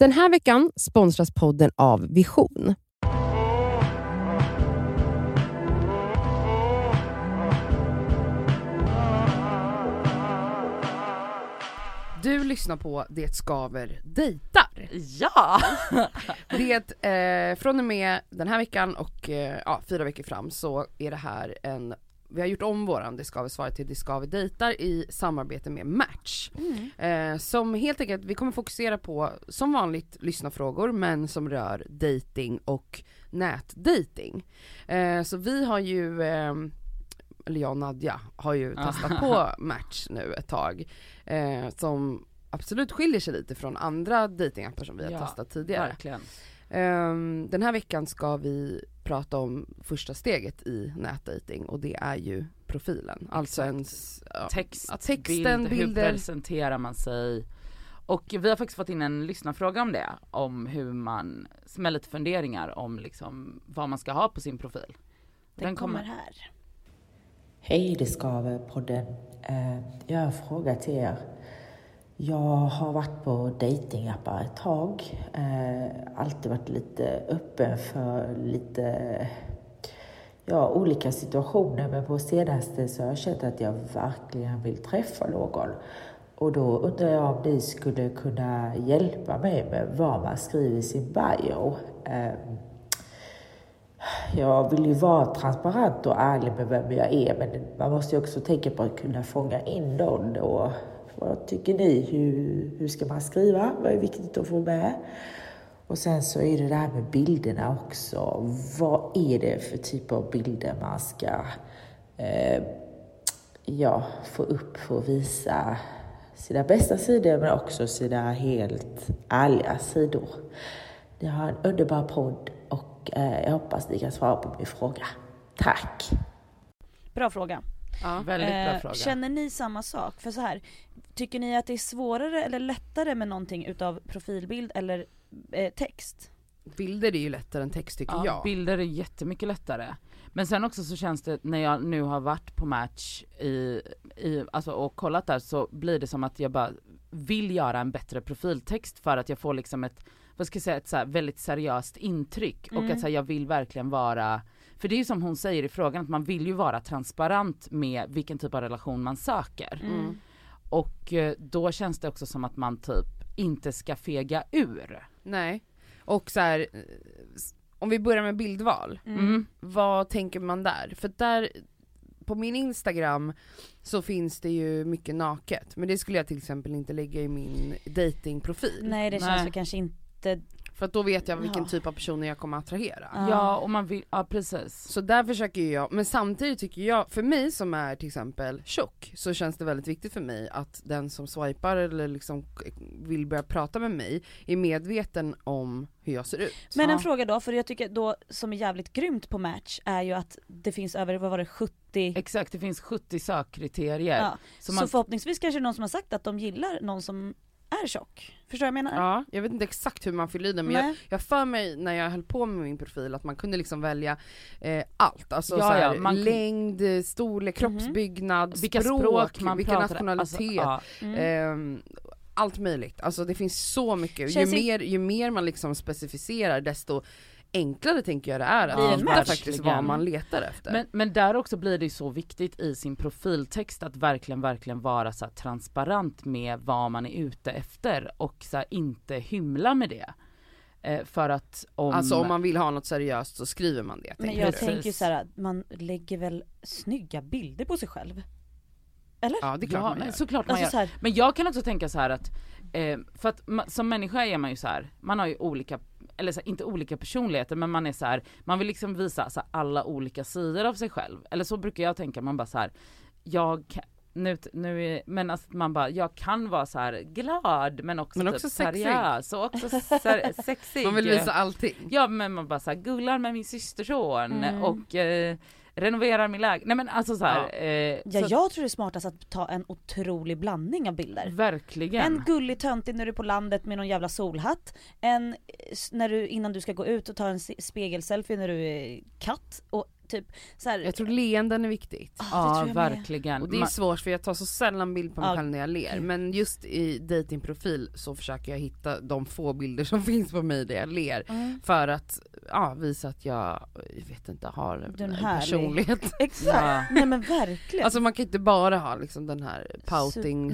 Den här veckan sponsras podden av Vision. Du lyssnar på Det skaver dejtar. Ja! Det, eh, från och med den här veckan och eh, ja, fyra veckor fram så är det här en vi har gjort om våran Det skaver svaret till Det skaver dejtar i samarbete med Match. Eh, som helt enkelt, vi kommer fokusera på som vanligt lyssnarfrågor men som rör dating och nätdating. Eh, så vi har ju eh, eller jag och Nadja har ju testat på Match nu ett tag. Eh, som absolut skiljer sig lite från andra datingappar som vi har Ja, testat tidigare. Verkligen. Ehm, den här veckan ska vi prata om första steget i nätdating och det är ju profilen. Alltså en, s- ja, Text, texten, bild, hur bilder. presenterar man sig? Och vi har faktiskt fått in en lyssnarfråga om det, om hur man, med lite funderingar om liksom vad man ska ha på sin profil. Den kommer här. Hej, det skaver podden. Eh, Jag har en fråga till er. Jag har varit på datingappar ett tag. Eh, Alltid varit lite öppen för lite ja, olika situationer. Men på senaste så har jag känt att jag verkligen vill träffa någon. Och då undrar jag om ni skulle kunna hjälpa mig med vad man skriver i sin bio. Eh, jag vill ju vara transparent och ärlig med vem jag är men man måste ju också tänka på att kunna fånga in någon. Och vad tycker ni? Hur, hur ska man skriva? Vad är viktigt att få med? Och sen så är det det här med bilderna också. Vad är det för typ av bilder man ska eh, ja, få upp för att visa sina bästa sidor men också sina helt ärliga sidor. Ni har en underbar podd och eh, jag hoppas ni kan svara på min fråga. Tack! Bra fråga. Ja. Väldigt bra Eh, fråga. Känner ni samma sak? För så här, tycker ni att det är svårare eller lättare med någonting utav profilbild eller eh, text? Bilder är ju lättare än text tycker ja, jag. Bilder är jättemycket lättare. Men sen också så känns det, när jag nu har varit på Match i, i, alltså, och kollat där så blir det som att jag bara vill göra en bättre profiltext för att jag får liksom ett, vad ska jag säga, ett så här väldigt seriöst intryck och Mm. att så här, jag vill verkligen vara för det är ju som hon säger i frågan att man vill ju vara transparent med vilken typ av relation man söker. Mm. Och eh, då känns det också som att man typ inte ska fega ur. Nej. Och så här, om vi börjar med bildval. Mm. Vad tänker man där? För där, på min instagram så finns det ju mycket naket, men det skulle jag till exempel inte lägga i min datingprofil. Nej det känns Nej. kanske inte... För att då vet jag vilken Ja. typ av personer jag kommer att attrahera. Ja. Ja och man vill, ja precis. Så där försöker jag, men samtidigt tycker jag, för mig som är till exempel tjock, så känns det väldigt viktigt för mig att den som swipar eller liksom vill börja prata med mig är medveten om hur jag ser ut. Men en Ja. fråga då, för jag tycker då som är jävligt grymt på Match är ju att det finns över, vad var det, 70 Exakt, det finns 70 sökkriterier. Ja, Så så man, förhoppningsvis kanske någon som har sagt att de gillar någon som är tjock. Förstår du vad jag menar? Ja, jag vet inte exakt hur man fyller i den men jag, Nej. jag för mig när jag höll på med min profil att man kunde liksom välja eh, allt, alltså Ja, så här, ja, man längd, eh, storlek, Mhm. kroppsbyggnad, vilka språk, språk man vilken pratar, nationalitet, Alltså, ja. Mm. ehm, allt möjligt. Alltså det finns så mycket, ju Känns i- mer, ju mer man liksom specificerar desto enklare tänker jag det är att hitta match. faktiskt Verkligen. vad man letar efter. men, men där också blir det ju så viktigt i sin profiltext att verkligen, verkligen vara så här transparent med vad man är ute efter och så här, inte hymla med det. Eh, för att om... Alltså om man vill ha något seriöst så skriver man det. Men jag du? Tänker så här att man lägger väl snygga bilder på sig själv? Eller? Ja det är klart ja, man men gör. såklart man Alltså gör. så här, Men jag kan också tänka så här att, eh, för att ma- som människa är man ju så här, man har ju olika, eller så här, inte olika personligheter men man är så här, man vill liksom visa så här, alla olika sidor av sig själv. Eller så brukar jag tänka, man bara så här, jag kan, nu, nu är, men att man bara, jag kan vara så här glad men också, Men typ också sexig. seriös och också ser, sexig. Man vill visa allting. Ja men man bara så här, gullar med min systerson Mm. och eh, renoverar min lägenhet. Nej men alltså så här, Ja. eh, ja, så, jag tror det är smartast att ta en otrolig blandning av bilder. verkligen. En gullig töntig när du är på landet med någon jävla solhatt. En när du, innan du ska gå ut och ta en se- spegelselfie när du är katt. Och typ så här, Jag tror leenden är viktigt. Ah, det Ja tror jag med. verkligen. Och det är Man- svårt för jag tar så sällan bild på mig Ja, själv när jag ler. gud. Men just i datingprofil så försöker jag hitta de få bilder som finns på mig där jag ler. Mm. För att ja, visa att jag, jag vet inte, har en en personlighet. Exakt, Ja. nej men verkligen. Alltså man kan inte bara ha liksom den här pouting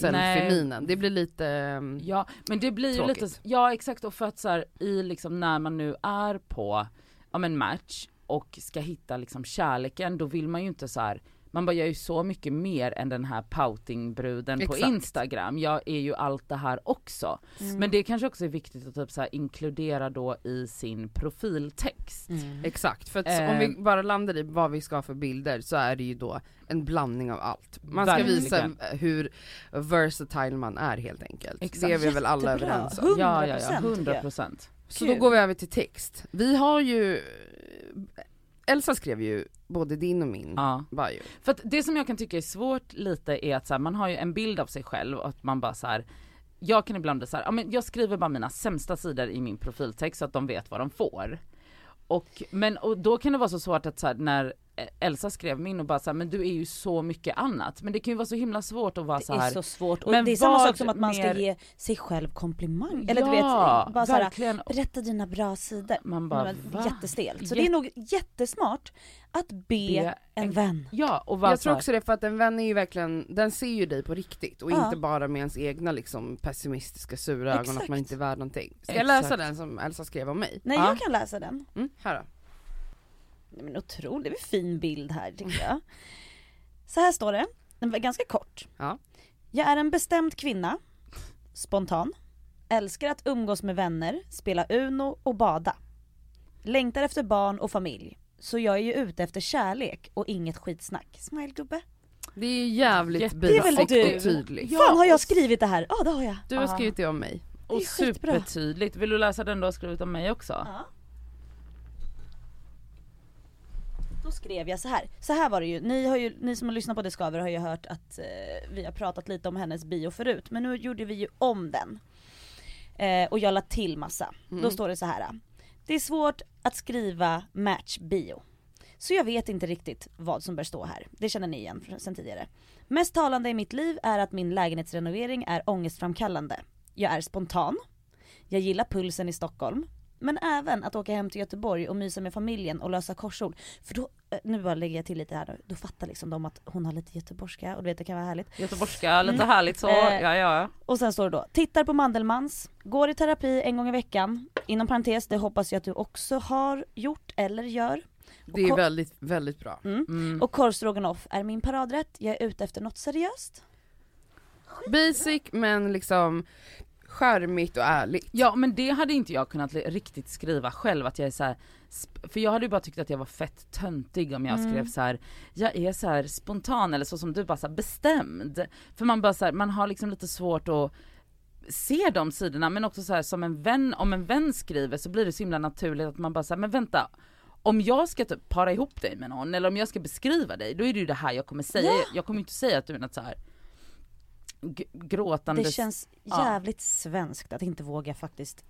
selfie-minen. Det blir lite, um, Ja men det blir ju Tråkigt. lite, ja exakt och för att så här, i liksom när man nu är på, ja men match och ska hitta liksom kärleken då vill man ju inte så här. Man bara gör ju så mycket mer än den här poutingbruden på. Instagram. Jag är ju allt det här också. Mm. Men det kanske också är viktigt att typ så här inkludera då i sin profiltext. Mm. exakt. För att Eh. om vi bara landar i vad vi ska ha för bilder så är det ju då en blandning av allt. Man ska Verkligen. visa hur versatile man är helt enkelt. Exakt. Det är vi väl alla Jättebra. överens om. Hund- Ja ja 100% ja, tycker 100 jag. procent. Så då går vi över till text. Vi har ju, Elsa skrev ju både din och min Ja. bio. För att det som jag kan tycka är svårt lite är att så här, man har ju en bild av sig själv och att man bara så här. Jag kan ibland bli så här, ja men jag skriver bara mina sämsta sidor i min profiltext så att de vet vad de får. Och, men, och då kan det vara så svårt att så här, när Elsa skrev min och bara så här, men du är ju så mycket annat. Men det kan ju vara så himla svårt att vara Det så här. är så svårt och Men det är samma sak som att man ska mer- ge sig själv komplimang. Eller ja, du vet, bara såhär, verkligen. berätta dina bra sidor. Man bara, Men va? Jättestelt. Så Jät- det är nog jättesmart att be, Be en en- vän. Ja och Jag så tror också det för att en vän är ju verkligen, den ser ju dig på riktigt och Ja. inte bara med ens egna liksom pessimistiska sura ögon Exakt. att man inte är värd någonting. Ska jag Exakt. läsa den som Elsa skrev om mig? Nej Ja. jag kan läsa den. Mm, här då. Nej, men otroligt, det är en fin bild här tycker jag. Så här står det, den var ganska kort. Ja. Jag är en bestämd kvinna, spontan, älskar att umgås med vänner, spela Uno och bada. Längtar efter barn och familj. Så jag är ju ute efter kärlek och inget skitsnack. Smilegubbe. Det är jävligt du? och tydligt. Ja, Fan har jag skrivit det här? Ja det har jag. Du har skrivit det om mig. och det är skitbra. supertydligt. Vill du läsa den du har skrivit om mig också? Ja. Då skrev jag så här. Så här var det ju. Ni, har ju, ni som har lyssnat på Discover har ju hört att eh, vi har pratat lite om hennes bio förut. Men nu gjorde vi ju om den. Eh, och jag la till massa. Då står det så här. Det är svårt att skriva match bio. Så jag vet inte riktigt vad som bör stå här. Det känner ni igen sen tidigare. Mest talande i mitt liv är att min lägenhetsrenovering är ångestframkallande. Jag är spontan. Jag gillar pulsen i Stockholm. Men även att åka hem till Göteborg och mysa med familjen och lösa korsord. För då, eh, nu bara lägger jag till lite här då, då fattar liksom de att hon har lite göteborgska och du vet det kan vara härligt. Göteborgska, lite härligt så. Eh, Ja ja. Och sen står det då, tittar på Mandelmans, går i terapi en gång i veckan. Inom parentes, det hoppas jag att du också har gjort eller gör. Det är väldigt, väldigt bra. Mm. Mm. Och korvstroganoff är min paradrätt, jag är ute efter något seriöst. Basic men liksom charmigt och ärligt. Ja men det hade inte jag kunnat riktigt skriva själv att jag är så här, för jag hade ju bara tyckt att jag var fett töntig om jag Mm. skrev så här. jag är så här spontan eller så som du bara så här, bestämd. För man bara så här, man har liksom lite svårt att se de sidorna men också så här som en vän, om en vän skriver så blir det så himla naturligt att man bara säger men vänta om jag ska typ para ihop dig med någon eller om jag ska beskriva dig då är det ju det här jag kommer säga. Ja. Jag kommer inte säga att du är något så här gråtandes Det känns ja. jävligt svenskt att inte våga faktiskt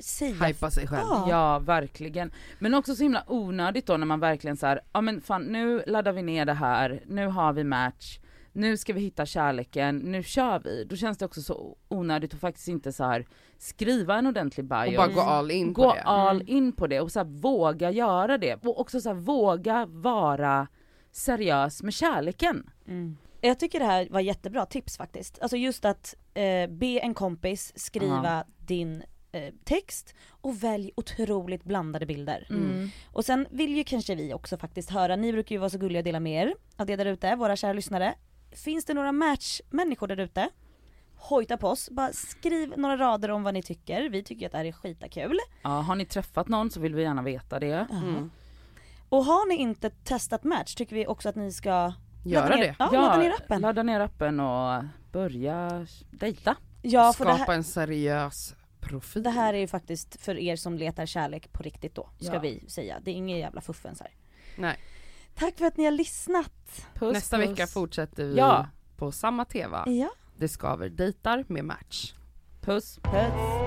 säga Hypa sig själv. Ja. Ja verkligen. Men också så himla onödigt då när man verkligen så här, ja men fan nu laddar vi ner det här, nu har vi match, nu ska vi hitta kärleken, nu kör vi. Då känns det också så onödigt att faktiskt inte så här skriva en ordentlig bio. Och bara gå all in på gå det. all in på det och så här, våga göra det. Och också så här, våga vara seriös med kärleken. Mm. Jag tycker det här var jättebra tips faktiskt. Alltså just att eh, be en kompis skriva din eh, text och välj otroligt blandade bilder. Mm. Och sen vill ju kanske vi också faktiskt höra, ni brukar ju vara så gulliga och dela med er av det där ute, våra kära lyssnare. Finns det några matchmänniskor där ute? Hojta på oss, bara skriv några rader om vad ni tycker. Vi tycker att det här är skitakul. Ja, har ni träffat någon så vill vi gärna veta det. Mm. Och har ni inte testat match tycker vi också att ni ska Göra ner, det. Ja, ladda ner appen. ladda ner appen och börja dejta. Ja, för det Skapa här, en seriös profil. det här är ju faktiskt för er som letar kärlek på riktigt då, ska Ja. vi säga. Det är ingen jävla fuffens här. Nej. Tack för att ni har lyssnat. Puss, Nästa puss. vecka fortsätter vi Ja. på samma teva. Ja, Det skaver dejtar med match. Puss. puss.